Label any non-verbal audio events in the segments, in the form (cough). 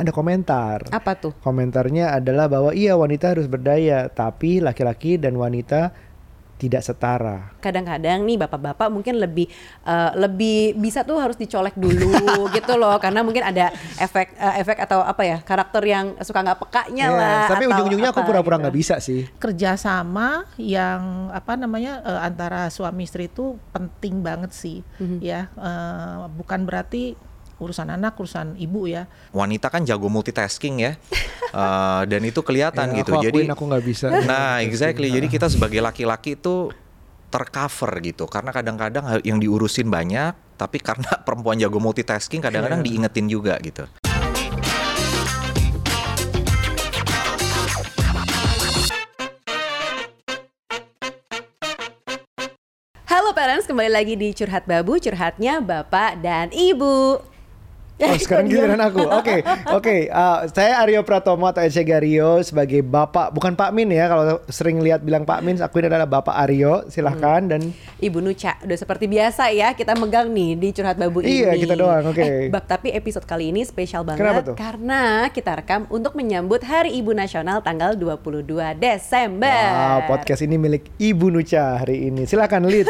ada komentar. Apa tuh? Komentarnya adalah bahwa iya wanita harus berdaya, tapi laki-laki dan wanita tidak setara. Kadang-kadang nih bapak-bapak mungkin lebih uh, lebih bisa tuh harus dicolek dulu (laughs) gitu loh karena mungkin ada efek uh, efek atau apa ya karakter yang suka nggak pekanya yeah, lah. Tapi ujung-ujungnya aku pura-pura gitu. nggak gitu. bisa sih. Kerjasama yang apa namanya uh, antara suami istri itu penting banget sih mm -hmm. ya uh, bukan berarti urusan anak, urusan ibu ya. Wanita kan jago multitasking ya, uh, (laughs) dan itu kelihatan ya, gitu. Aku jadi aku nggak bisa. Nah, (laughs) exactly. Jadi kita sebagai laki-laki itu tercover gitu, karena kadang-kadang yang diurusin banyak, tapi karena (laughs) perempuan jago multitasking, kadang-kadang yeah. diingetin juga gitu. Halo parents, kembali lagi di Curhat Babu, curhatnya Bapak dan Ibu. Oh sekarang giliran aku. Oke, okay, oke. Okay. Uh, saya Aryo Pratomo atau Ece Gario sebagai bapak, bukan Pak Min ya. Kalau sering lihat bilang Pak Min, aku ini adalah Bapak Aryo. Silahkan hmm. dan Ibu Nuca. Udah seperti biasa ya, kita megang nih di curhat babu iya, ini. Iya kita doang. Oke. Okay. Eh, bab tapi episode kali ini spesial banget Kenapa tuh? karena kita rekam untuk menyambut Hari Ibu Nasional tanggal 22 Desember. Wow, podcast ini milik Ibu Nuca hari ini. Silahkan lead.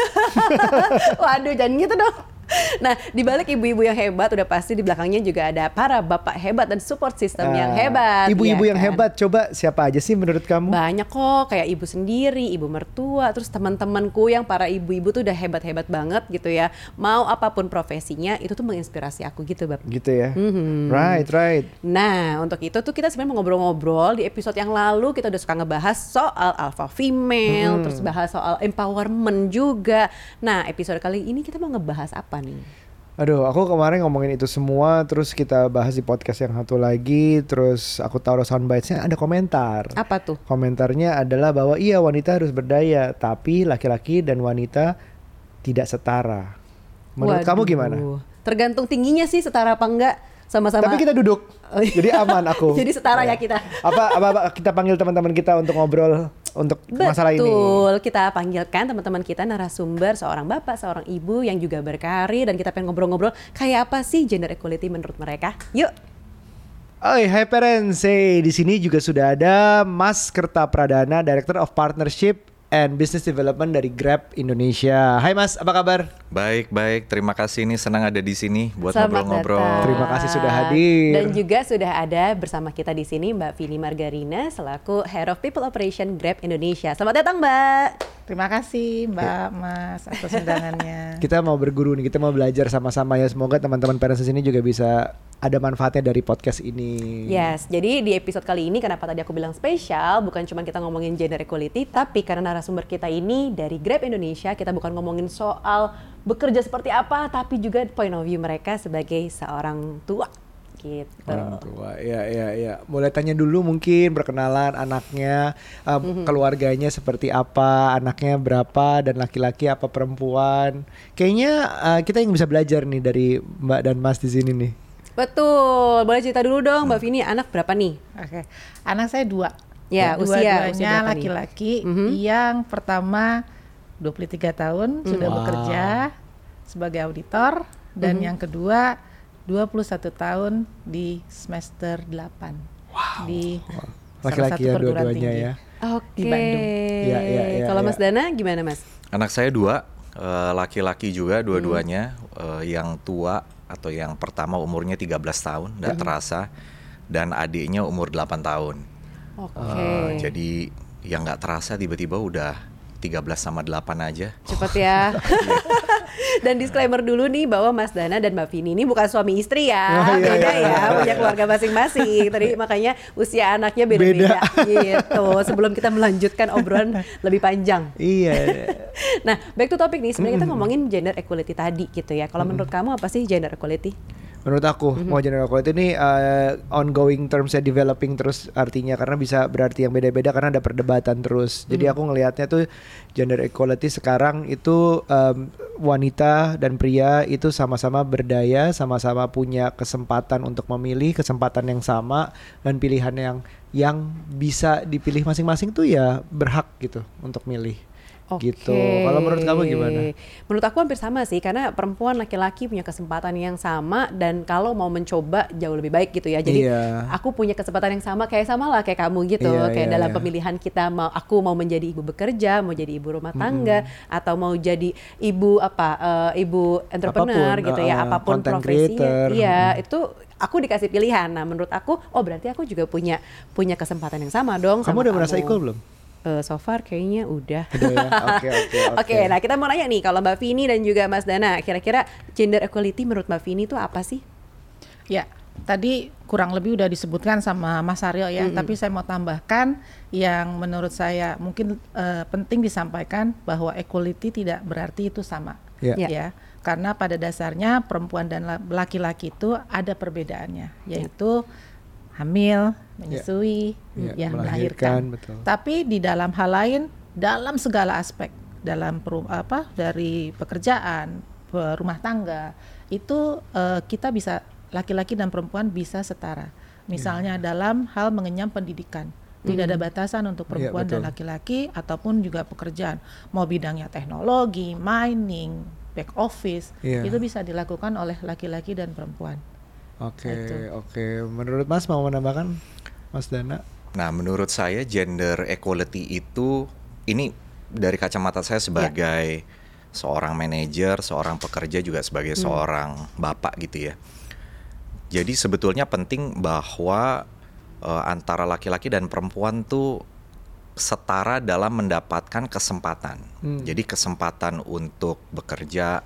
(laughs) Waduh, jangan gitu dong. Nah, di balik ibu-ibu yang hebat udah pasti di belakangnya juga ada para bapak hebat dan support system uh, yang hebat. Ibu-ibu ya yang kan? hebat coba siapa aja sih menurut kamu? Banyak kok, kayak ibu sendiri, ibu mertua, terus teman-temanku yang para ibu-ibu tuh udah hebat-hebat banget gitu ya. Mau apa pun profesinya itu tuh menginspirasi aku gitu, Bab. Gitu ya. Mm-hmm. Right, right. Nah, untuk itu tuh kita sebenarnya mau ngobrol-ngobrol di episode yang lalu kita udah suka ngebahas soal alpha female, hmm. terus bahas soal empowerment juga. Nah, episode kali ini kita mau ngebahas apa nih? Aduh, aku kemarin ngomongin itu semua, terus kita bahas di podcast yang satu lagi, terus aku taruh soundbitesnya ada komentar. Apa tuh? Komentarnya adalah bahwa iya wanita harus berdaya, tapi laki-laki dan wanita tidak setara. Menurut Waduh. kamu gimana? Tergantung tingginya sih setara apa enggak sama-sama. Tapi kita duduk, oh, iya. jadi aman aku. (laughs) jadi setara ya, ya kita. Apa, apa, apa kita panggil teman-teman kita untuk ngobrol untuk Betul. masalah ini. Betul, kita panggilkan teman-teman kita narasumber seorang bapak, seorang ibu yang juga berkarir dan kita pengen ngobrol-ngobrol kayak apa sih gender equality menurut mereka. Yuk. Oi, hai parents. Hey, di sini juga sudah ada Mas Kerta Pradana, Director of Partnership and Business Development dari Grab Indonesia. Hai Mas, apa kabar? Baik, baik. Terima kasih nih senang ada di sini buat ngobrol-ngobrol. Terima kasih sudah hadir. Dan juga sudah ada bersama kita di sini Mbak Vini Margarina selaku Head of People Operation Grab Indonesia. Selamat datang, Mbak. Terima kasih Mbak. Mas atas undangannya. (laughs) kita mau berguru nih, kita mau belajar sama-sama ya. Semoga teman-teman parents di sini juga bisa ada manfaatnya dari podcast ini. Yes, jadi di episode kali ini kenapa tadi aku bilang spesial, bukan cuma kita ngomongin gender equality, tapi karena narasumber kita ini dari Grab Indonesia, kita bukan ngomongin soal bekerja seperti apa, tapi juga point of view mereka sebagai seorang tua gitu. Orang tua, ya ya ya. Mulai tanya dulu mungkin perkenalan anaknya, um, mm-hmm. keluarganya seperti apa, anaknya berapa dan laki-laki apa perempuan. Kayaknya uh, kita yang bisa belajar nih dari Mbak dan Mas di sini nih. Betul, boleh cerita dulu dong Mbak Vini, anak berapa nih? Oke, anak saya dua. Ya, dua usia duanya laki-laki. Mm-hmm. Yang pertama 23 tahun mm. sudah wow. bekerja sebagai auditor dan mm-hmm. yang kedua 21 tahun di semester 8 wow. di laki-laki ya dua-duanya ya. Oke. Di Bandung. Ya, ya, ya, Kalau ya. Mas Dana gimana Mas? Anak saya dua, eh, laki-laki uh, juga dua-duanya. Hmm. Uh, yang tua atau yang pertama umurnya 13 tahun, nggak hmm. terasa. Dan adiknya umur 8 tahun. Oke. Okay. Uh, jadi yang nggak terasa tiba-tiba udah 13 sama 8 aja. Cepet ya. (laughs) Dan disclaimer dulu nih bahwa Mas Dana dan Mbak Vini ini bukan suami istri ya. Oh, iya, beda iya, ya, iya, punya keluarga masing-masing. Tadi (laughs) makanya usia anaknya beda-beda gitu. Sebelum kita melanjutkan obrolan lebih panjang. Iya. (laughs) nah, back to topic nih. Sebenarnya kita ngomongin gender equality tadi gitu ya. Kalau menurut kamu apa sih gender equality? Menurut aku mm-hmm. mau general quality ini uh, ongoing termsnya developing terus artinya karena bisa berarti yang beda-beda karena ada perdebatan terus jadi mm-hmm. aku ngelihatnya tuh gender equality sekarang itu um, wanita dan pria itu sama-sama berdaya sama-sama punya kesempatan untuk memilih kesempatan yang sama dan pilihan yang yang bisa dipilih masing-masing tuh ya berhak gitu untuk milih Oke. Gitu. Kalau menurut kamu gimana? Menurut aku hampir sama sih, karena perempuan laki-laki punya kesempatan yang sama dan kalau mau mencoba jauh lebih baik gitu ya. Jadi Iya. aku punya kesempatan yang sama kayak sama lah kayak kamu gitu. Iya, kayak iya, dalam iya. pemilihan kita mau aku mau menjadi ibu bekerja, mau jadi ibu rumah tangga atau mau jadi ibu apa eh, ibu entrepreneur Apa pun, gitu ya, uh, apa pun content profesinya. Iya, itu aku dikasih pilihan. Nah, menurut aku oh berarti aku juga punya punya kesempatan yang sama dong Kamu sama udah merasa kamu. equal belum? Eh, so far kayaknya udah. Ya. (laughs) Oke oke Oke, nah kita mau nanya nih kalau Mbak Vini dan juga Mas Dana, kira-kira gender equality menurut Mbak Vini itu apa sih? Ya, tadi kurang lebih udah disebutkan sama Mas Aryo ya, tapi saya mau tambahkan yang menurut saya mungkin eh, penting disampaikan bahwa equality tidak berarti itu sama. Ya. Ya. Ya, karena pada dasarnya perempuan dan la- laki-laki itu ada perbedaannya, yaitu hamil, menyusui, Ya, ya, melahirkan, melahirkan. betul. Tapi di dalam hal lain, dalam segala aspek, dalam apa dari pekerjaan, pe- rumah tangga, itu eh, kita bisa laki-laki dan perempuan bisa setara. Misalnya dalam hal mengenyam pendidikan. Tidak ada batasan untuk Iya, perempuan dan betul. laki-laki ataupun juga pekerjaan. Mau bidangnya teknologi, mining, back office, Iya. itu bisa dilakukan oleh laki-laki dan perempuan. Oke Itu. oke. Menurut Mas mau menambahkan Mas Dana? Nah, menurut saya gender equality itu ini dari kacamata saya sebagai seorang manajer, seorang pekerja juga sebagai seorang bapak gitu ya. Jadi sebetulnya penting bahwa eh, antara laki-laki dan perempuan tuh setara dalam mendapatkan kesempatan. Hmm. Jadi kesempatan untuk bekerja,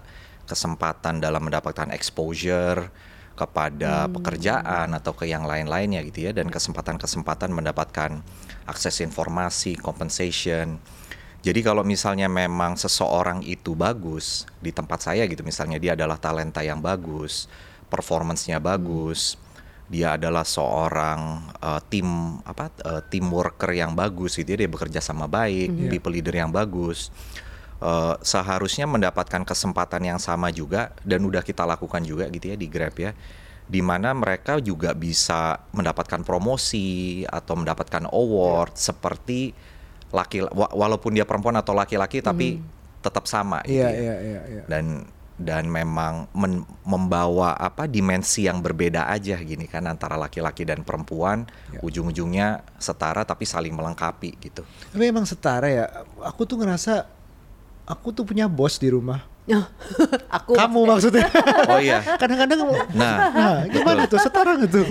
kesempatan dalam mendapatkan exposure kepada pekerjaan atau ke yang lain-lainnya gitu ya dan kesempatan-kesempatan mendapatkan akses informasi, compensation. Jadi kalau misalnya memang seseorang itu bagus di tempat saya gitu misalnya dia adalah talenta yang bagus, performance-nya bagus, dia adalah seorang uh, tim apa uh, team worker yang bagus gitu ya dia bekerja sama baik, people leader yang bagus. Uh, seharusnya mendapatkan kesempatan yang sama juga dan udah kita lakukan juga gitu ya di Grab ya di mana mereka juga bisa mendapatkan promosi atau mendapatkan award seperti laki wa- walaupun dia perempuan atau laki-laki tapi tetap sama gitu Iya ya iya iya. iya. dan dan memang men- membawa apa dimensi yang berbeda aja gini kan antara laki-laki dan perempuan Ya. ujung-ujungnya setara tapi saling melengkapi gitu. Tapi emang setara ya. Aku tuh ngerasa aku tuh punya bos di rumah. (laughs) aku Kamu maksudnya? (laughs) Oh iya. Kadang-kadang Nah, (laughs) Nah, gimana tuh? Setara gitu.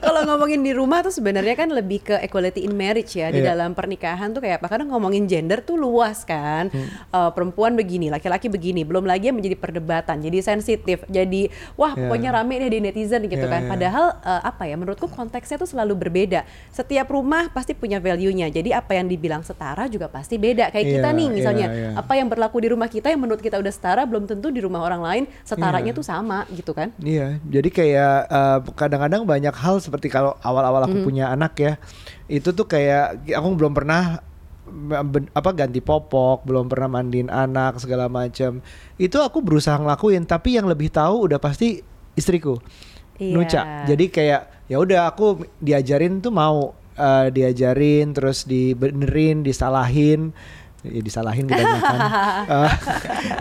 kalau ngomongin di rumah tuh sebenarnya kan lebih ke equality in marriage ya di Iya. dalam pernikahan tuh kayak apa kadang ngomongin gender tuh luas kan Eh, perempuan begini laki-laki begini belum lagi yang menjadi perdebatan jadi sensitif jadi wah Iya. pokoknya rame deh di netizen gitu Iya, kan iya. padahal eh, apa ya menurutku konteksnya tuh selalu berbeda setiap rumah pasti punya value-nya jadi apa yang dibilang setara juga pasti beda kayak kita Iya, nih misalnya iya, iya. apa yang berlaku di rumah kita yang menurut kita udah setara belum tentu di rumah orang lain setaranya Iya. tuh sama gitu kan Iya, jadi kayak eh, kadang-kadang banyak hal seperti kalau awal-awal aku punya anak ya, itu tuh kayak aku belum pernah ben- apa ganti popok, belum pernah mandiin anak segala macam. Itu aku berusaha ngelakuin, tapi yang lebih tahu udah pasti istriku, Iya. Nuca. Jadi kayak ya udah aku diajarin tuh mau eh, diajarin, terus dibenerin, disalahin. Ya, disalahin kebanyakan. (laughs) Eh,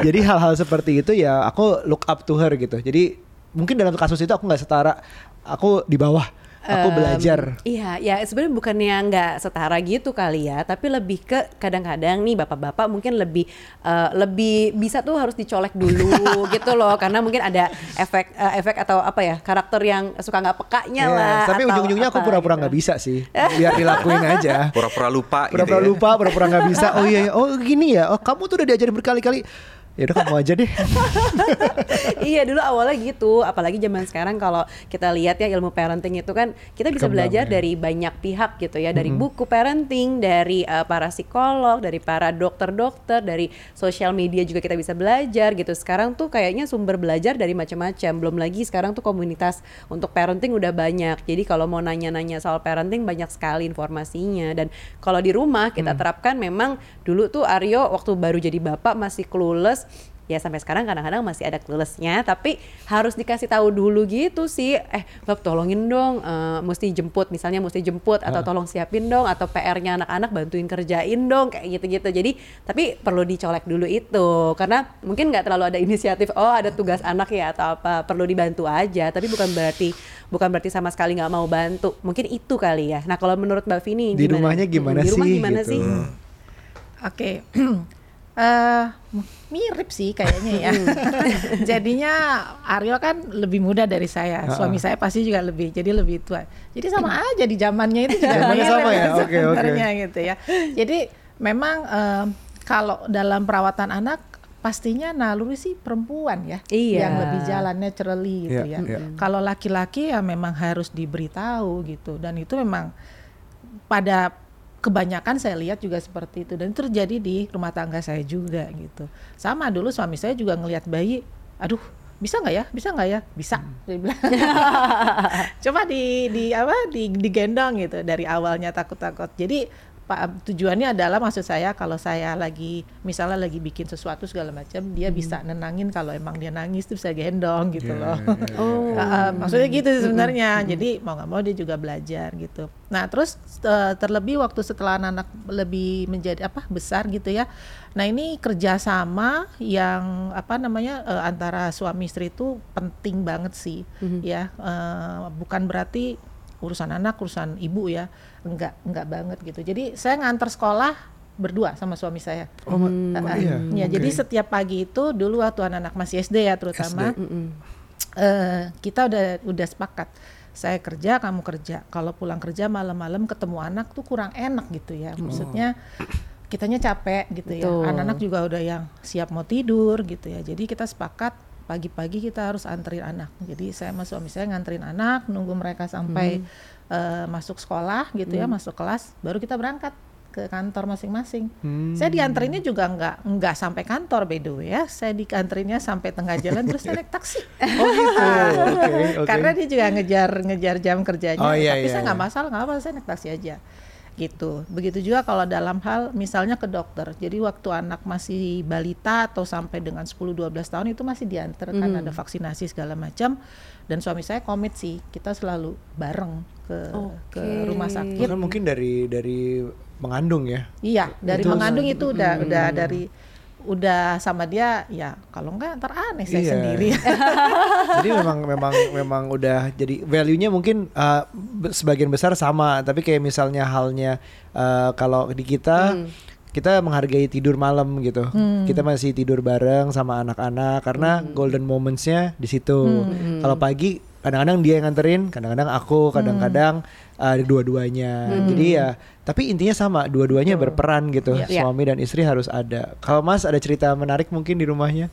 jadi hal-hal seperti itu ya aku look up to her gitu. Jadi mungkin dalam kasus itu aku nggak setara, aku di bawah, aku Em, belajar. Iya, ya sebenarnya bukannya nggak setara gitu kali ya, tapi lebih ke kadang-kadang nih bapak-bapak mungkin lebih eh, lebih bisa tuh harus dicolek dulu (laughs) gitu loh, karena mungkin ada efek eh, efek atau apa ya karakter yang suka nggak pekanya Iya, lah. tapi ujung-ujungnya aku pura-pura gitu. nggak bisa sih, (laughs) biar dilakuin aja. Pura-pura lupa gitu Pura-pura ya. lupa, pura-pura nggak bisa. Oh iya, iya. oh gini ya. Oh kamu tuh udah diajarin berkali-kali. Ya udah kamu aja deh. (laughs) iya dulu awalnya gitu. Apalagi zaman sekarang kalau kita lihat ya ilmu parenting itu kan kita bisa Berkembang, belajar ya. dari banyak pihak gitu ya. Dari buku parenting dari uh, para psikolog dari para dokter-dokter dari sosial media juga kita bisa belajar gitu. Sekarang tuh kayaknya sumber belajar dari macam-macam. Belum lagi sekarang tuh komunitas untuk parenting udah banyak. Jadi kalau mau nanya-nanya soal parenting banyak sekali informasinya. Dan kalau di rumah kita terapkan memang dulu tuh Aryo waktu baru jadi bapak masih clueless ya sampai sekarang kadang-kadang masih ada cluelessnya tapi harus dikasih tahu dulu gitu sih. Eh bab tolongin dong. Uh, mesti jemput misalnya mesti jemput atau tolong siapin dong atau PR-nya anak-anak bantuin kerjain dong kayak gitu-gitu. Jadi tapi perlu dicolek dulu itu karena mungkin nggak terlalu ada inisiatif oh ada tugas anak ya atau apa. Perlu dibantu aja tapi bukan berarti bukan berarti sama sekali nggak mau bantu. Mungkin itu kali ya. Nah kalau menurut Mbak Vini di rumahnya gimana di rumah sih gimana gitu. sih? Oke. (clears throat) Eh, mirip sih kayaknya ya. (laughs) Jadinya Aryo kan lebih muda dari saya. Suami saya pasti juga lebih, jadi lebih tua. Jadi sama aja di zamannya itu juga mirip sama ya? (laughs) Oke, oke. sebenarnya gitu ya. Jadi memang eh, kalau dalam perawatan anak pastinya naluri sih perempuan ya Iya. yang lebih jalan naturally gitu Iya, ya. iya. Kalau laki-laki ya memang harus diberitahu gitu dan itu memang pada kebanyakan saya lihat juga seperti itu. Dan itu terjadi di rumah tangga saya juga gitu. Sama dulu suami saya juga ngelihat bayi aduh bisa nggak ya? Bisa nggak ya? Bisa dia bilang. (laughs) Coba di di apa di digendong gitu dari awalnya takut-takut. Jadi pak tujuannya adalah maksud saya kalau saya lagi misalnya lagi bikin sesuatu segala macam dia bisa nenangin kalau emang dia nangis tuh bisa gendong gitu Iya, loh iya, iya. oh Uh, (laughs) maksudnya gitu sih sebenarnya. Jadi mau nggak mau dia juga belajar gitu. Nah terus uh, terlebih waktu setelah anak-anak lebih menjadi apa besar gitu ya. Nah ini kerjasama yang apa namanya uh, antara suami istri itu penting banget sih ya. Uh, bukan berarti urusan anak urusan ibu ya. Enggak enggak banget gitu. Jadi saya ngantar sekolah berdua sama suami saya. Oh, ma- Uh, oh, uh, iya. ya, jadi Oke. setiap pagi itu dulu waktu anak-anak masih SD ya terutama Mm-mm. eh kita udah udah sepakat saya kerja kamu kerja kalau pulang kerja malam-malam ketemu anak tuh kurang enak gitu ya maksudnya kitanya capek gitu ya Betul. anak-anak juga udah yang siap mau tidur gitu ya jadi kita sepakat pagi-pagi kita harus anterin anak jadi saya sama suami saya nganterin anak nunggu mereka sampai eh, masuk sekolah gitu ya masuk kelas baru kita berangkat ke kantor masing-masing Hmm. saya dianterinnya juga nggak nggak sampai kantor by the way ya saya dianterinnya sampai tengah jalan terus saya naik taksi (laughs) Oh gitu. (laughs) Oke, oke. karena dia juga ngejar ngejar jam kerjanya Oh, iya, tapi iya, saya nggak iya. masalah nggak apa saya naik taksi aja gitu begitu juga kalau dalam hal misalnya ke dokter jadi waktu anak masih balita atau sampai dengan 10-12 tahun itu masih diantar kan Hmm. ada vaksinasi segala macam dan suami saya komit sih kita selalu bareng ke ke Oke. rumah sakit Karena mungkin dari dari mengandung ya. Iya, dari Itu- mengandung itu udah udah dari udah sama dia ya kalau enggak ntar aneh saya Iya. sendiri. (laughs) (laughs) jadi memang memang memang udah jadi value-nya mungkin uh, sebagian besar sama, tapi kayak misalnya halnya uh, kalau di kita kita menghargai tidur malam gitu. Kita masih tidur bareng sama anak-anak karena golden moments-nya di situ. Kalau pagi kadang-kadang dia yang nganterin, kadang-kadang aku, kadang-kadang uh, dua-duanya. Jadi ya, tapi intinya sama, dua-duanya berperan gitu. Iya. Suami dan istri harus ada. Kalau Mas ada cerita menarik mungkin di rumahnya?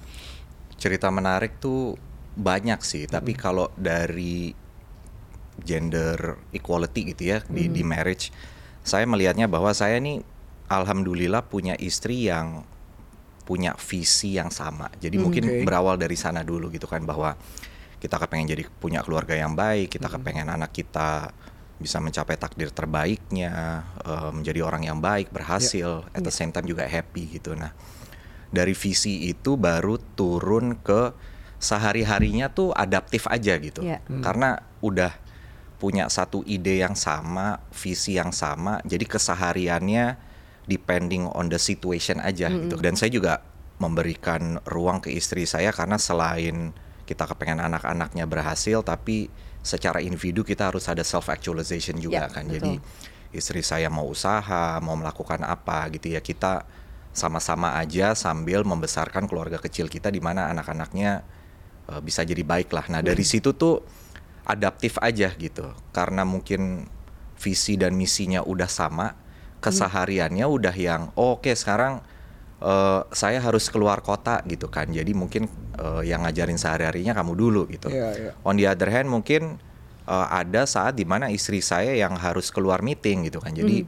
cerita menarik tuh banyak sih tapi kalau dari gender equality gitu ya di di marriage saya melihatnya bahwa saya nih alhamdulillah punya istri yang punya visi yang sama jadi mungkin Oke. berawal dari sana dulu gitu kan bahwa kita kepengen jadi punya keluarga yang baik kita kepengen anak kita bisa mencapai takdir terbaiknya eh, menjadi orang yang baik berhasil at the same time juga happy gitu nah dari visi itu baru turun ke sehari-harinya tuh adaptif aja gitu. Iya. Karena udah punya satu ide yang sama, visi yang sama, jadi kesehariannya depending on the situation aja gitu. Dan saya juga memberikan ruang ke istri saya karena selain kita kepengen anak-anaknya berhasil tapi secara individu kita harus ada self actualization juga Ya, kan. betul. Jadi istri saya mau usaha, mau melakukan apa gitu ya kita sama-sama aja sambil membesarkan keluarga kecil kita di mana anak-anaknya eh, bisa jadi baik lah. Nah dari situ tuh adaptif aja gitu karena mungkin visi dan misinya udah sama, kesehariannya udah yang oh, oke sekarang eh, saya harus keluar kota gitu kan. Jadi mungkin eh, yang ngajarin sehari-harinya kamu dulu gitu. Iya, iya. On the other hand mungkin uh, ada saat di mana istri saya yang harus keluar meeting gitu kan. Jadi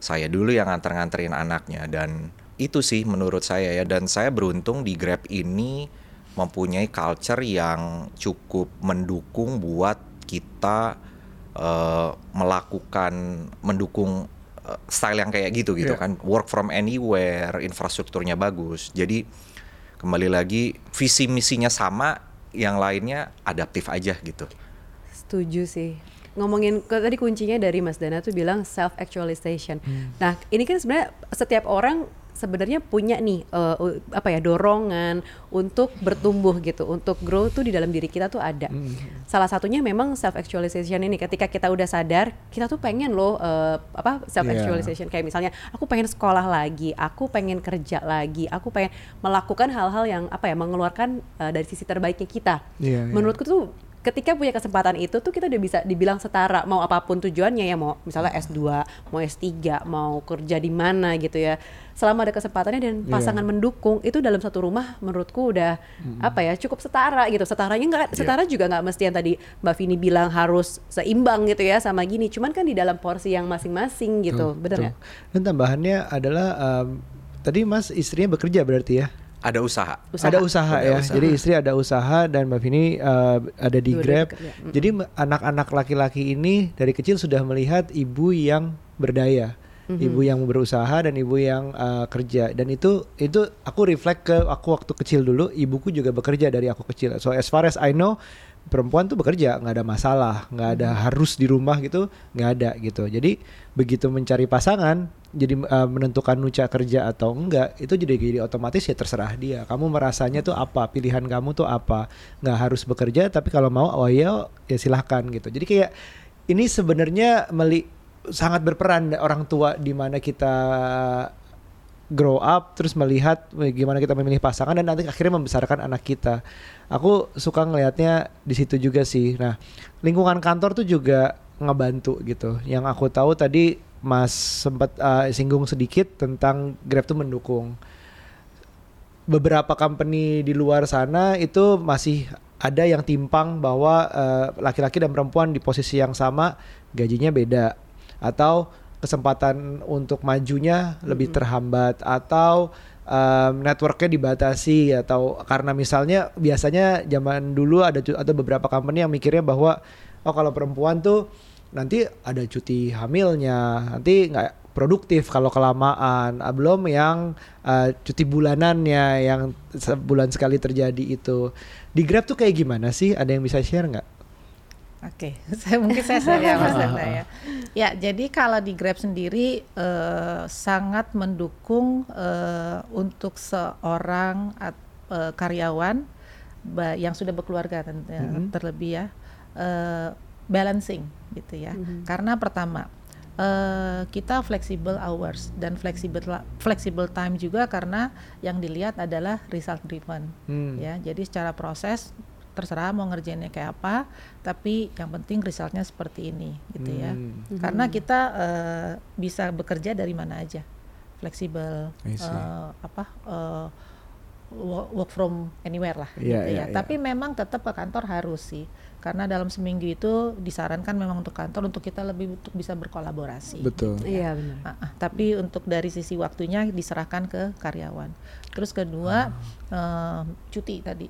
saya dulu yang nganter-nganterin anaknya dan itu sih menurut saya ya dan saya beruntung di Grab ini mempunyai culture yang cukup mendukung buat kita uh, melakukan mendukung uh, style yang kayak gitu gitu Iya. kan work from anywhere infrastrukturnya bagus jadi kembali lagi visi misinya sama, yang lainnya adaptif aja gitu. Setuju sih. Ngomongin tadi kuncinya dari Mas Dana tuh bilang self actualization. Nah, ini kan sebenarnya setiap orang sebenarnya punya nih uh, apa ya dorongan untuk bertumbuh gitu, untuk grow tuh di dalam diri kita tuh ada. Salah satunya memang self actualization ini. Ketika kita udah sadar, kita tuh pengen loh uh, apa self actualization kayak misalnya aku pengen sekolah lagi, aku pengen kerja lagi, aku pengen melakukan hal-hal yang apa ya mengeluarkan uh, dari sisi terbaiknya kita. Iya, iya. Menurutku tuh ketika punya kesempatan itu tuh kita udah bisa dibilang setara mau apa pun tujuannya ya mau misalnya S2, mau S3, mau kerja di mana gitu ya. Selama ada kesempatannya dan Iya. pasangan mendukung itu dalam satu rumah menurutku udah apa ya cukup setara gitu. Setaranya nggak setara juga nggak mesti yang tadi Mbak Vini bilang harus seimbang gitu ya sama gini. Cuman kan di dalam porsi yang masing-masing gitu. Betul, Bener nggak? Dan tambahannya adalah um, tadi Mas istrinya bekerja berarti ya? Ada usaha. Usaha. Ada usaha Ada ya. usaha. Jadi istri ada usaha dan Mbak Vini uh, ada di Dua-dua Grab. Mm. Jadi anak-anak laki-laki ini dari kecil sudah melihat ibu yang berdaya, Mhm. ibu yang berusaha dan ibu yang uh, kerja. Dan itu itu aku reflect ke aku waktu kecil dulu, ibuku juga bekerja dari aku kecil. So as far as I know perempuan tuh bekerja nggak ada masalah nggak ada harus di rumah gitu nggak ada gitu jadi begitu mencari pasangan jadi uh, menentukan nuca kerja atau enggak itu jadi jadi otomatis ya terserah dia. Kamu merasanya tuh apa? Pilihan kamu tuh apa? Nggak harus bekerja tapi kalau mau oh ya ya silahkan gitu. Jadi kayak ini sebenarnya meli sangat berperan orang tua di mana kita grow up terus melihat gimana kita memilih pasangan dan nanti akhirnya membesarkan anak kita. Aku suka ngelihatnya di situ juga sih. Nah, lingkungan kantor tuh juga ngebantu gitu. Yang aku tahu tadi Mas sempat eh, singgung sedikit tentang Grab tuh mendukung. Beberapa company di luar sana itu masih ada yang timpang bahwa eh, laki-laki dan perempuan di posisi yang sama gajinya beda atau kesempatan untuk majunya lebih terhambat atau um, networknya dibatasi atau karena misalnya biasanya zaman dulu ada ada beberapa company yang mikirnya bahwa oh kalau perempuan tuh nanti ada cuti hamilnya nanti nggak produktif kalau kelamaan. Ah, belum yang uh, cuti bulanannya yang sebulan sekali terjadi itu. Di Grab tuh kayak gimana sih? Ada yang bisa share nggak? Oke, (laughs) saya mungkin saya (laughs) share ya Mas Dana ya. (laughs) Ya, jadi kalau di Grab sendiri eh, sangat mendukung eh, untuk seorang at- eh, karyawan yang sudah berkeluarga eh, Mhm. terlebih ya eh, balancing gitu ya. Karena pertama eh, kita flexible hours dan flexible flexible time juga karena yang dilihat adalah result driven Hmm. ya. Jadi secara proses terserah mau ngerjainnya kayak apa, tapi yang penting resultnya seperti ini gitu ya. Hmm. Karena kita eh, bisa bekerja dari mana aja, fleksibel, eh, apa wo- work from anywhere lah, Iya, gitu ya. iya. Tapi memang tetap ke kantor harus sih, karena dalam seminggu itu disarankan memang untuk kantor untuk kita lebih untuk bisa berkolaborasi. Betul. Iya benar. Ah, ah, tapi untuk dari sisi waktunya diserahkan ke karyawan. Terus kedua Ah. eh, cuti tadi,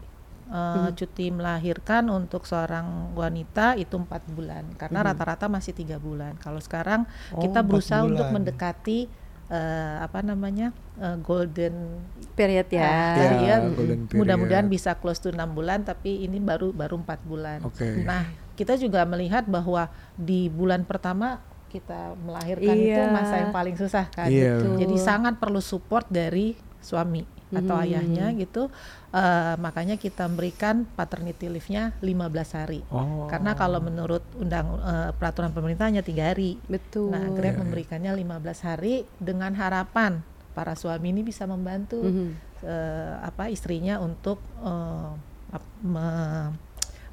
Eh, cuti melahirkan untuk seorang wanita itu empat bulan karena rata-rata masih tiga bulan. Kalau sekarang Oh, kita berusaha untuk bulan. mendekati eh, apa namanya eh, golden Period ya. ah, Ya, ya, period. mudah-mudahan bisa close to enam bulan tapi ini baru baru empat bulan. Oke. Nah, kita juga melihat bahwa di bulan pertama kita melahirkan itu Iya. masa yang paling susah kan. Iya. Gitu. Jadi sangat perlu support dari suami atau Mhm. ayahnya gitu. Eh, makanya kita memberikan paternity leave-nya 15 hari. Oh. Karena kalau menurut undang eh, peraturan pemerintah hanya tiga hari. Betul. Nah, Iya, Grab memberikannya 15 hari dengan harapan para suami ini bisa membantu Mhm. eh, apa istrinya untuk ap- me-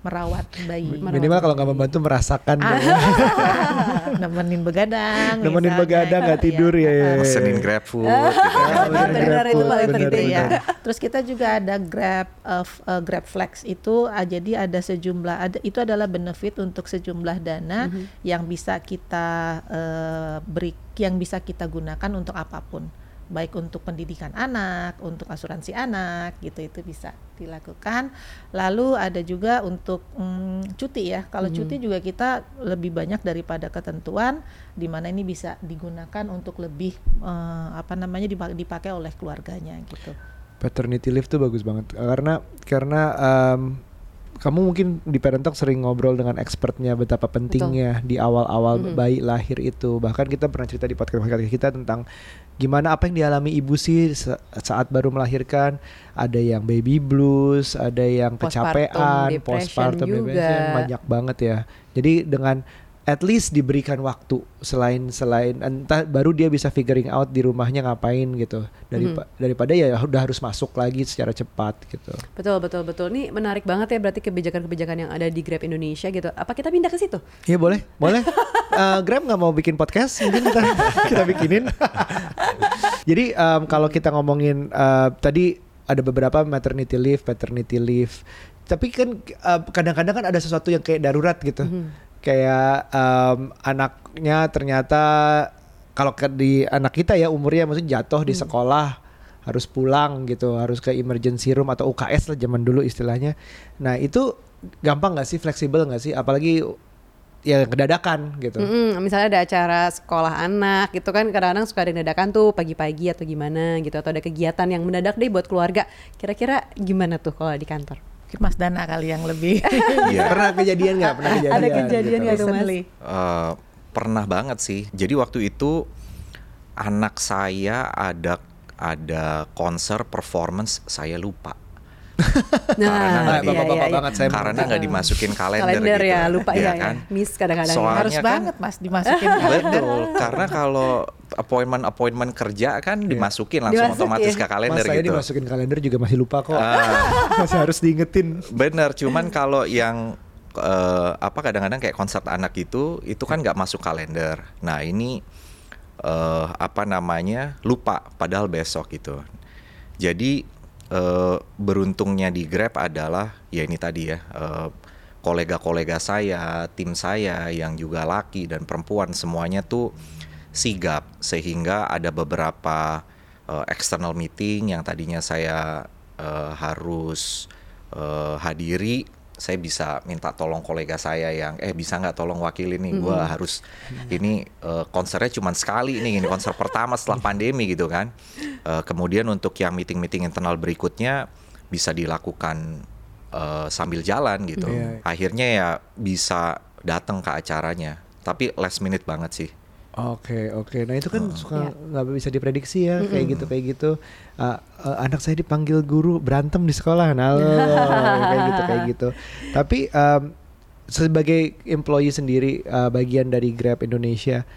merawat bayi, Minimal kalau nggak membantu merasakan Ah. (laughs) (laughs) nemenin begadang, Nemenin misalnya. begadang nggak Iya. tidur ya. ya. Pesenin Grab food gitu kan. Benar, itu paling Benar, penting benar. ya. Terus kita juga ada Grab uh, uh, Grab Flex itu uh, jadi ada sejumlah ada itu adalah benefit untuk sejumlah dana yang bisa kita uh, beri yang bisa kita gunakan untuk apa pun baik untuk pendidikan anak, untuk asuransi anak gitu itu bisa dilakukan. Lalu ada juga untuk mm, cuti ya. Kalau cuti juga kita lebih banyak daripada ketentuan di mana ini bisa digunakan untuk lebih eh, apa namanya dipa- dipakai oleh keluarganya gitu. Paternity leave tuh bagus banget karena karena um, kamu mungkin di Parent Talk sering ngobrol dengan expertnya betapa pentingnya di awal-awal Mhm. bayi lahir itu. Bahkan kita pernah cerita di podcast-podcast kita tentang gimana apa yang dialami ibu sih sa- saat baru melahirkan. Ada yang baby blues, ada yang Postpartum kecapean, depression postpartum juga. depression, banyak banget ya. Jadi dengan at least diberikan waktu selain selain entah baru dia bisa figuring out di rumahnya ngapain gitu dari Mhm. daripada ya udah harus masuk lagi secara cepat gitu. Betul betul betul. Ini menarik banget ya berarti kebijakan-kebijakan yang ada di Grab Indonesia gitu. Apa kita pindah ke situ? Iya boleh, boleh. (laughs) Eh, Grab nggak mau bikin podcast, mungkin kita (laughs) kita bikinin. (laughs) Jadi em, kalau kita ngomongin eh, tadi ada beberapa maternity leave, paternity leave. Tapi kan eh, kadang-kadang kan ada sesuatu yang kayak darurat gitu. Kayak em, anaknya ternyata kalau di anak kita ya umurnya maksudnya jatuh di sekolah harus pulang gitu, harus ke emergency room atau UKS lah zaman dulu istilahnya. Nah itu gampang nggak sih, fleksibel nggak sih? Apalagi ya kedadakan gitu. Mm-mm, misalnya ada acara sekolah anak gitu kan kadang-kadang suka ada dadakan tuh pagi-pagi atau gimana gitu atau ada kegiatan yang mendadak deh buat keluarga. Kira-kira gimana tuh kalau di kantor? Mungkin Mas Dana kali yang lebih (laughs) Iya. Pernah kejadian nggak? Pernah kejadian. Ada kejadian gitu. nggak tuh, Mas? recently. Eh, pernah banget sih. Jadi waktu itu anak saya ada ada konser performance saya lupa. Karena Nah, nggak di- bapak-bapak iya, banget saya Karena nggak dimasukin kalender, kalender gitu. ya lupa Iya ya, kan? ya. Miss kadang-kadang. Soalnya harus kan- banget Mas dimasukin (laughs) Betul, karena kalau appointment appointment kerja kan dimasukin langsung Dimasukin. otomatis ke Mas kalender saya gitu. dimasukin kalender juga masih lupa kok. Ah. (laughs) masih harus diingetin. Bener, cuman kalau yang eh, apa kadang-kadang kayak konser anak itu itu kan nggak masuk kalender. Nah ini eh, apa namanya lupa padahal besok gitu. Jadi eh, beruntungnya di Grab adalah ya ini tadi ya eh, kolega-kolega saya, tim saya yang juga laki dan perempuan semuanya tuh sigap. Sehingga ada beberapa eh, external meeting yang tadinya saya eh, harus eh, hadiri saya bisa minta tolong kolega saya yang eh bisa nggak tolong wakili nih? Gua harus ini eh, konsernya cuma sekali nih ini konser pertama setelah pandemi gitu kan. Eh, kemudian untuk yang meeting-meeting internal berikutnya bisa dilakukan eh, sambil jalan gitu. Iya. akhirnya ya bisa datang ke acaranya. Tapi last minute banget sih Oke oke. Nah itu kan Oh. suka Iya. nggak bisa diprediksi ya kayak gitu kayak gitu. Ah, eh, anak saya dipanggil guru berantem di sekolah, nah (laughs) kayak gitu kayak gitu. Tapi em, sebagai employee sendiri eh, bagian dari Grab Indonesia,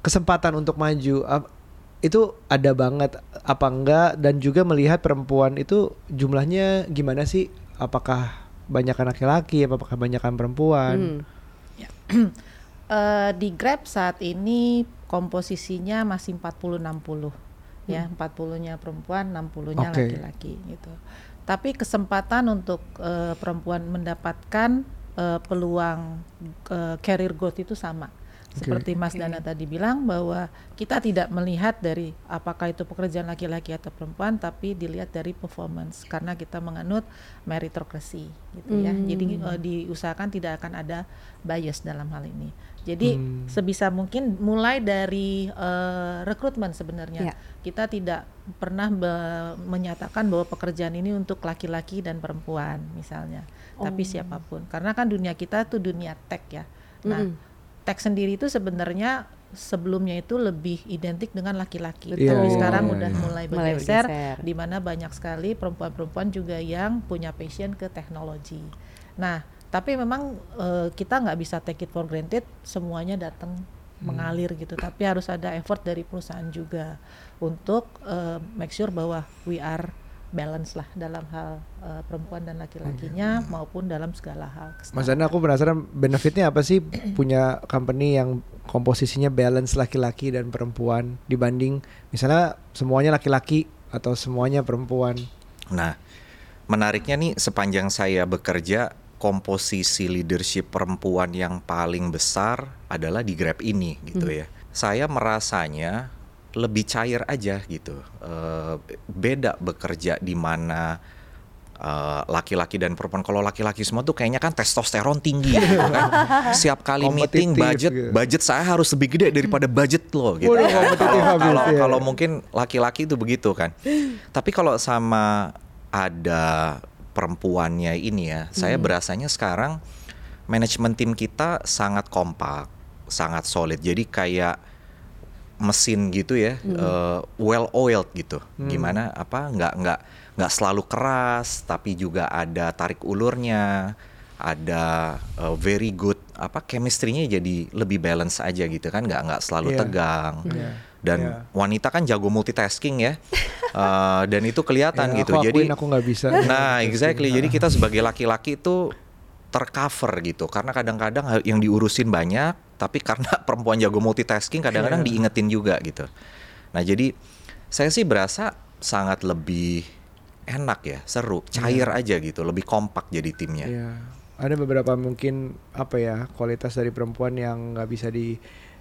kesempatan untuk maju ap- itu ada banget apa enggak dan juga melihat perempuan itu jumlahnya gimana sih? Apakah banyak laki-laki, apakah banyakan perempuan? Hmm. (clears throat) (clears throat) Eh, di Grab saat ini komposisinya masih 40-60 ya 40-nya perempuan 60-nya Oke. laki-laki gitu. Tapi kesempatan untuk eh, perempuan mendapatkan eh, peluang eh, career growth itu sama. Seperti Mas. Dana tadi bilang bahwa kita tidak melihat dari apakah itu pekerjaan laki-laki atau perempuan tapi dilihat dari performance karena kita menganut meritocracy gitu ya. Hmm. jadi eh, diusahakan tidak akan ada bias dalam hal ini jadi Hmm. sebisa mungkin mulai dari eh, rekrutmen sebenarnya Ya. kita tidak pernah be- menyatakan bahwa pekerjaan ini untuk laki-laki dan perempuan misalnya, tapi Oh. siapa pun karena kan dunia kita tuh dunia tech ya. Nah, Mm-mm. tech sendiri itu sebenarnya sebelumnya itu lebih identik dengan laki-laki, Betul. tapi Iya, sekarang iya, udah iya. mulai Mulai bergeser, bergeser. di mana banyak sekali perempuan-perempuan juga yang punya passion ke teknologi. Nah, tapi memang eh, kita nggak bisa take it for granted semuanya datang mengalir gitu, tapi harus ada effort dari perusahaan juga untuk eh, make sure bahwa we are balance lah dalam hal eh, perempuan dan laki-lakinya maupun dalam segala hal. Mas Dana aku penasaran benefitnya apa sih punya company yang komposisinya balance laki-laki dan perempuan dibanding misalnya semuanya laki-laki atau semuanya perempuan. Nah, menariknya nih sepanjang saya bekerja komposisi leadership perempuan yang paling besar adalah di Grab ini gitu ya. Saya merasanya lebih cair aja gitu. Eh, beda bekerja di mana eh, laki-laki dan perempuan kalau laki-laki semua tuh kayaknya kan testosteron tinggi gitu kan. (laughs) Siap kali meeting budget gitu. budget saya harus lebih gede daripada budget lo gitu. Kalau ya. kalau mungkin laki-laki itu begitu kan. Tapi kalau sama ada perempuannya ini ya, saya berasanya sekarang manajemen tim kita sangat kompak, sangat solid. Jadi kayak mesin gitu ya, eh, well oiled gitu. Gimana apa nggak nggak nggak selalu keras, tapi juga ada tarik ulurnya, ada eh, very good apa chemistry-nya jadi lebih balance aja gitu kan, nggak nggak selalu Iya. tegang. Iya. Dan Iya. wanita kan jago multitasking ya, (laughs) Eh, dan itu kelihatan Ya, gitu. Aku Jadi aku nggak bisa. Nah, (laughs) exactly. Jadi kita sebagai laki-laki itu tercover gitu. Karena kadang-kadang yang diurusin banyak, tapi karena (laughs) perempuan jago multitasking kadang-kadang Iya. diingetin juga gitu. Nah, jadi saya sih berasa sangat lebih enak ya, seru, cair aja gitu, lebih kompak jadi timnya. Iya. Ada beberapa mungkin apa ya kualitas dari perempuan yang nggak bisa di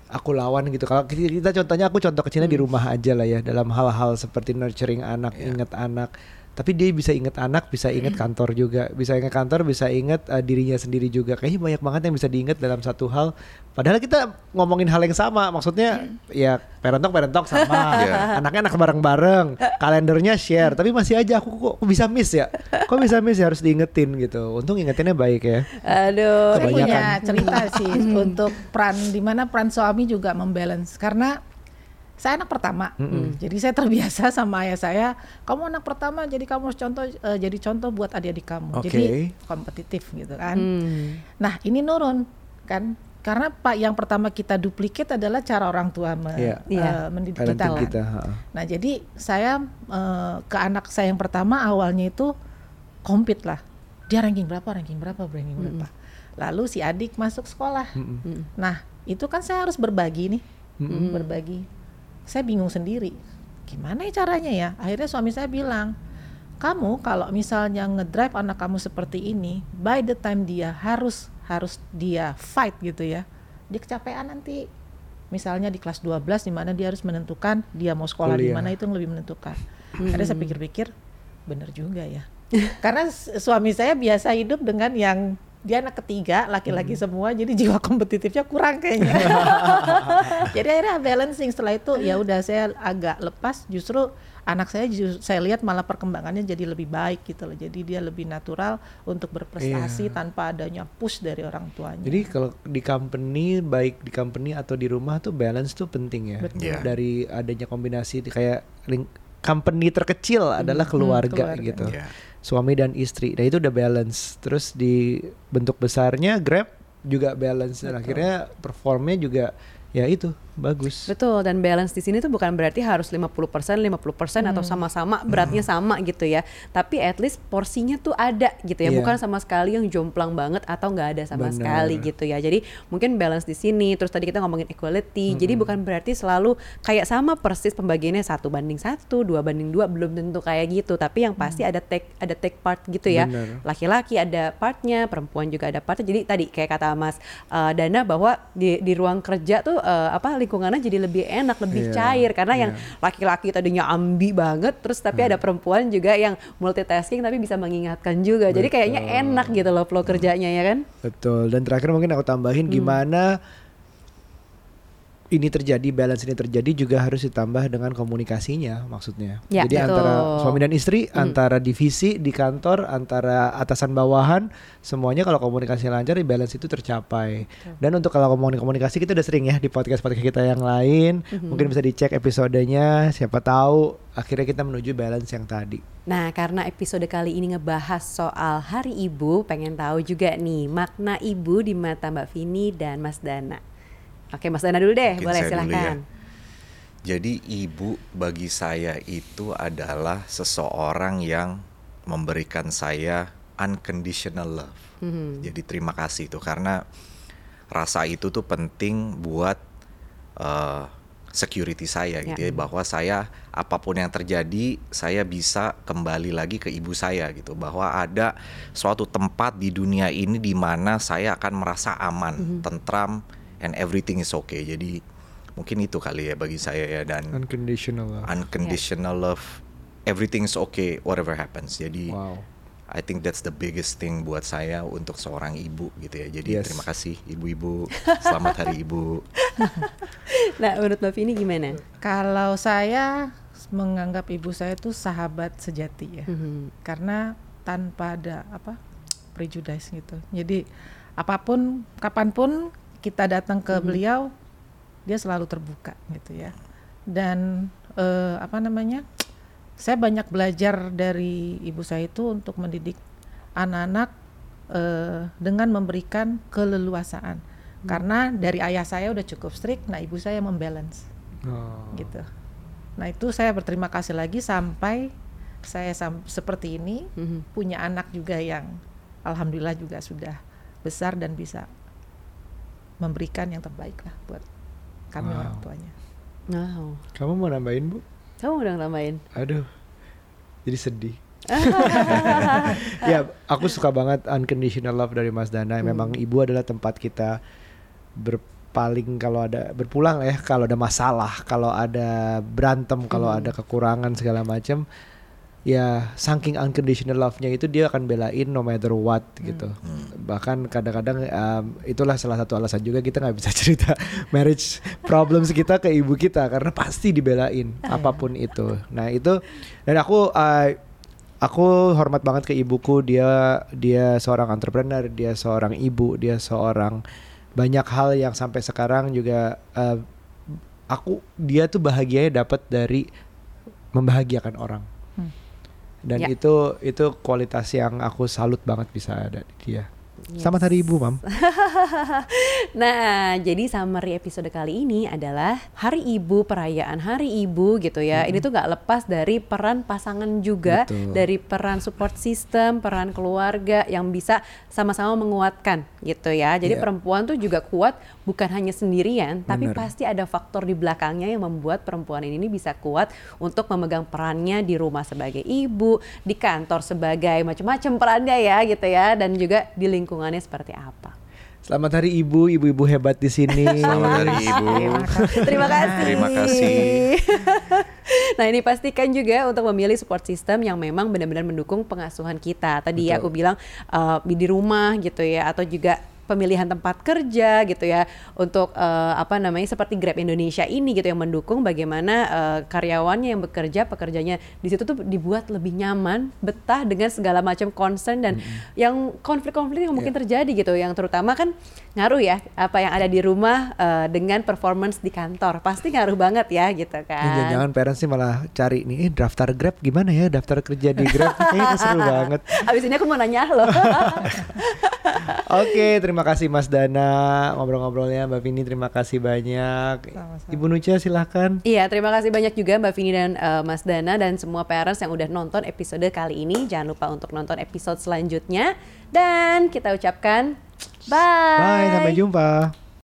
aku lawan gitu. Kalau kita, contohnya aku contoh kecilnya di rumah aja lah ya dalam hal-hal seperti nurturing anak, Iya. inget anak. Tapi dia bisa inget anak, bisa inget kantor juga, bisa inget kantor, bisa inget uh, dirinya sendiri juga. Kayaknya banyak banget yang bisa diinget dalam satu hal. Padahal kita ngomongin hal yang sama, maksudnya ya parent talk parent talk sama, (laughs) anaknya anak bareng-bareng, kalendernya share. Tapi masih aja aku kok, kok bisa miss ya? Kok bisa miss ya harus diingetin gitu. Untung ingetinnya baik ya. Aduh. Saya punya cerita sih (laughs) untuk peran di mana peran suami juga membalance karena saya anak pertama, jadi saya terbiasa sama ayah saya. Kamu anak pertama, jadi kamu harus contoh, eh, jadi contoh buat adik-adik kamu. Oke. Jadi kompetitif gitu kan. Hmm. Nah ini nurun kan, karena pak yang pertama kita duplikat adalah cara orang tua me- Iya. eh, Iya. mendidik kita. Lah. kita. ha. Nah jadi saya eh, ke anak saya yang pertama awalnya itu compete lah. Dia ranking berapa, ranking berapa, ranking berapa. Lalu si adik masuk sekolah. Mm-mm. Nah itu kan saya harus berbagi nih, berbagi. Saya bingung sendiri, gimana ya caranya ya? Akhirnya suami saya bilang, kamu kalau misalnya ngedrive anak kamu seperti ini, by the time dia harus harus dia fight gitu ya, dia kecapean nanti. Misalnya di kelas 12 di mana dia harus menentukan dia mau sekolah di mana itu yang lebih menentukan. Akhirnya saya pikir-pikir, bener juga ya. Karena suami saya biasa hidup dengan yang dia anak ketiga laki-laki semua jadi (laughs) jiwa kompetitifnya kurang kayaknya (laughs) jadi akhirnya balancing setelah itu ya udah saya agak lepas justru anak saya saya lihat malah perkembangannya jadi lebih baik gitu loh jadi dia lebih natural untuk berprestasi Iya. tanpa adanya push dari orang tuanya Jadi kalau di company baik di company atau di rumah tuh balance tuh penting ya. Betul. Iya. Dari adanya kombinasi kayak ling- company terkecil adalah keluarga, keluarga. gitu. Iya. Suami dan istri. Nah itu udah balance. Terus di bentuk besarnya Grab juga balance dan akhirnya performnya juga ya itu bagus. Betul dan balance di sini tuh bukan berarti harus 50% 50% atau sama-sama beratnya sama gitu ya. Tapi at least porsinya tuh ada gitu ya. Iya. Bukan sama sekali yang jomplang banget atau nggak ada sama Benar. sekali gitu ya. Jadi mungkin balance di sini. Terus tadi kita ngomongin equality. Jadi bukan berarti selalu kayak sama persis pembagiannya satu banding satu, dua banding dua belum tentu kayak gitu. Tapi yang pasti ada take ada take part gitu ya. Laki-laki ada partnya, perempuan juga ada partnya. Jadi tadi kayak kata Mas uh, Dana bahwa di di ruang kerja tuh uh, apa lingkungannya jadi lebih enak, lebih Iya, cair karena yang iya. laki-laki tadinya ambi banget, terus tapi ada perempuan juga yang multitasking tapi bisa mengingatkan juga. Jadi kayaknya enak gitu loh flow kerjanya ya kan? Betul. Dan terakhir mungkin aku tambahin Hmm. gimana ini terjadi, balance ini terjadi juga harus ditambah dengan komunikasinya maksudnya. Ya, Jadi betul. antara suami dan istri, antara divisi di kantor, antara atasan bawahan, semuanya kalau komunikasi lancar, di balance itu tercapai. Dan untuk kalau ngomongin komunikasi kita udah sering ya di podcast-podcast kita yang lain, mungkin bisa dicek episodenya, siapa tahu akhirnya kita menuju balance yang tadi. Nah, karena episode kali ini ngebahas soal Hari Ibu, pengen tahu juga nih makna ibu di mata Mbak Vini dan Mas Dana. Oke, Mas Dana dulu deh, Mungkin boleh silahkan. ya. Jadi ibu bagi saya itu adalah seseorang yang memberikan saya unconditional love. Mhm. Jadi terima kasih itu karena rasa itu tuh penting buat eh, security saya gitu Ya. ya bahwa saya apa pun yang terjadi saya bisa kembali lagi ke ibu saya gitu bahwa ada suatu tempat di dunia ini di mana saya akan merasa aman, tentram and everything is okay. Jadi mungkin itu kali ya bagi saya ya dan Unconditional love. unconditional love everything is okay whatever happens. Jadi Wow. I think that's the biggest thing buat saya untuk seorang ibu gitu ya. Jadi Yes. terima kasih ibu-ibu. Selamat Hari Ibu. (laughs) Nah, menurut Mbak Vini gimana? Kalau saya menganggap ibu saya itu sahabat sejati ya, Mhm. karena tanpa ada apa prejudice gitu. Jadi apa pun, kapan pun kita datang ke beliau, dia selalu terbuka gitu ya. Dan eh, apa namanya? Saya banyak belajar dari ibu saya itu untuk mendidik anak-anak eh, dengan memberikan keleluasaan. Karena dari ayah saya udah cukup strict, nah ibu saya membalance Oh. gitu. Nah itu saya berterima kasih lagi sampai saya sam- seperti ini Mhm. punya anak juga yang alhamdulillah juga sudah besar dan bisa memberikan yang terbaik lah buat kami Wow. orang tuanya. Wow. Kamu mau nambahin bu? Kamu udah tambahin. Aduh, jadi sedih. (laughs) ya, aku suka banget unconditional love dari Mas Dana. Memang ibu adalah tempat kita berpaling kalau ada berpulang ya, kalau ada masalah, kalau ada berantem, kalau ada kekurangan segala macam. Ya, saking unconditional love-nya itu dia akan belain no matter what gitu. Bahkan kadang-kadang um, itulah salah satu alasan juga kita nggak bisa (laughs) cerita marriage problems kita ke ibu kita karena pasti dibelain apa pun itu. Nah itu dan aku uh, aku hormat banget ke ibuku dia dia seorang entrepreneur dia seorang ibu dia seorang banyak hal yang sampai sekarang juga uh, aku dia tuh bahagianya dapat dari membahagiakan orang Hmm. Dan Ya. itu itu kualitas yang aku salut banget bisa ada di dia selamat hari ibu mam (laughs) Nah, jadi summary episode kali ini adalah Hari Ibu, perayaan Hari Ibu gitu ya. Ini tuh nggak lepas dari peran pasangan juga, Betul. dari peran support system, peran keluarga yang bisa sama-sama menguatkan gitu ya. Jadi Iya. perempuan tuh juga kuat bukan hanya sendirian, tapi Bener. pasti ada faktor di belakangnya yang membuat perempuan ini bisa kuat untuk memegang perannya di rumah sebagai ibu, di kantor sebagai macam-macam perannya ya gitu ya, dan juga di lingkungannya seperti apa. selamat hari ibu ibu-ibu hebat di sini (laughs) Selamat Hari Ibu. Terima kasih. Terima kasih. (laughs) nah ini pastikan juga untuk memilih support system yang memang benar-benar mendukung pengasuhan kita. Tadi ya Betul. aku bilang uh, di rumah gitu ya, atau juga pemilihan tempat kerja gitu ya untuk uh, apa namanya seperti Grab Indonesia ini gitu yang mendukung bagaimana uh, karyawannya yang bekerja pekerjanya di situ tuh dibuat lebih nyaman betah dengan segala macam concern dan yang konflik-konflik yang mungkin terjadi gitu. Yang terutama kan ngaruh ya apa yang ada di rumah uh, dengan performance di kantor pasti ngaruh banget ya gitu Ini kan Jangan-jangan parents sih malah cari nih, eh, daftar Grab gimana ya? Daftar kerja di Grab (laughs) kayaknya seru banget. Abis ini aku mau nanya loh. (laughs) Oke, terima kasih Mas Dana ngobrol-ngobrolnya Mbak Vini terima kasih banyak. Sama-sama. Ibu Nucha silahkan. Iya, terima kasih banyak juga Mbak Vini dan eh, Mas Dana dan semua parents yang udah nonton episode kali ini. Jangan lupa untuk nonton episode selanjutnya dan kita ucapkan bye. Bye, sampai jumpa.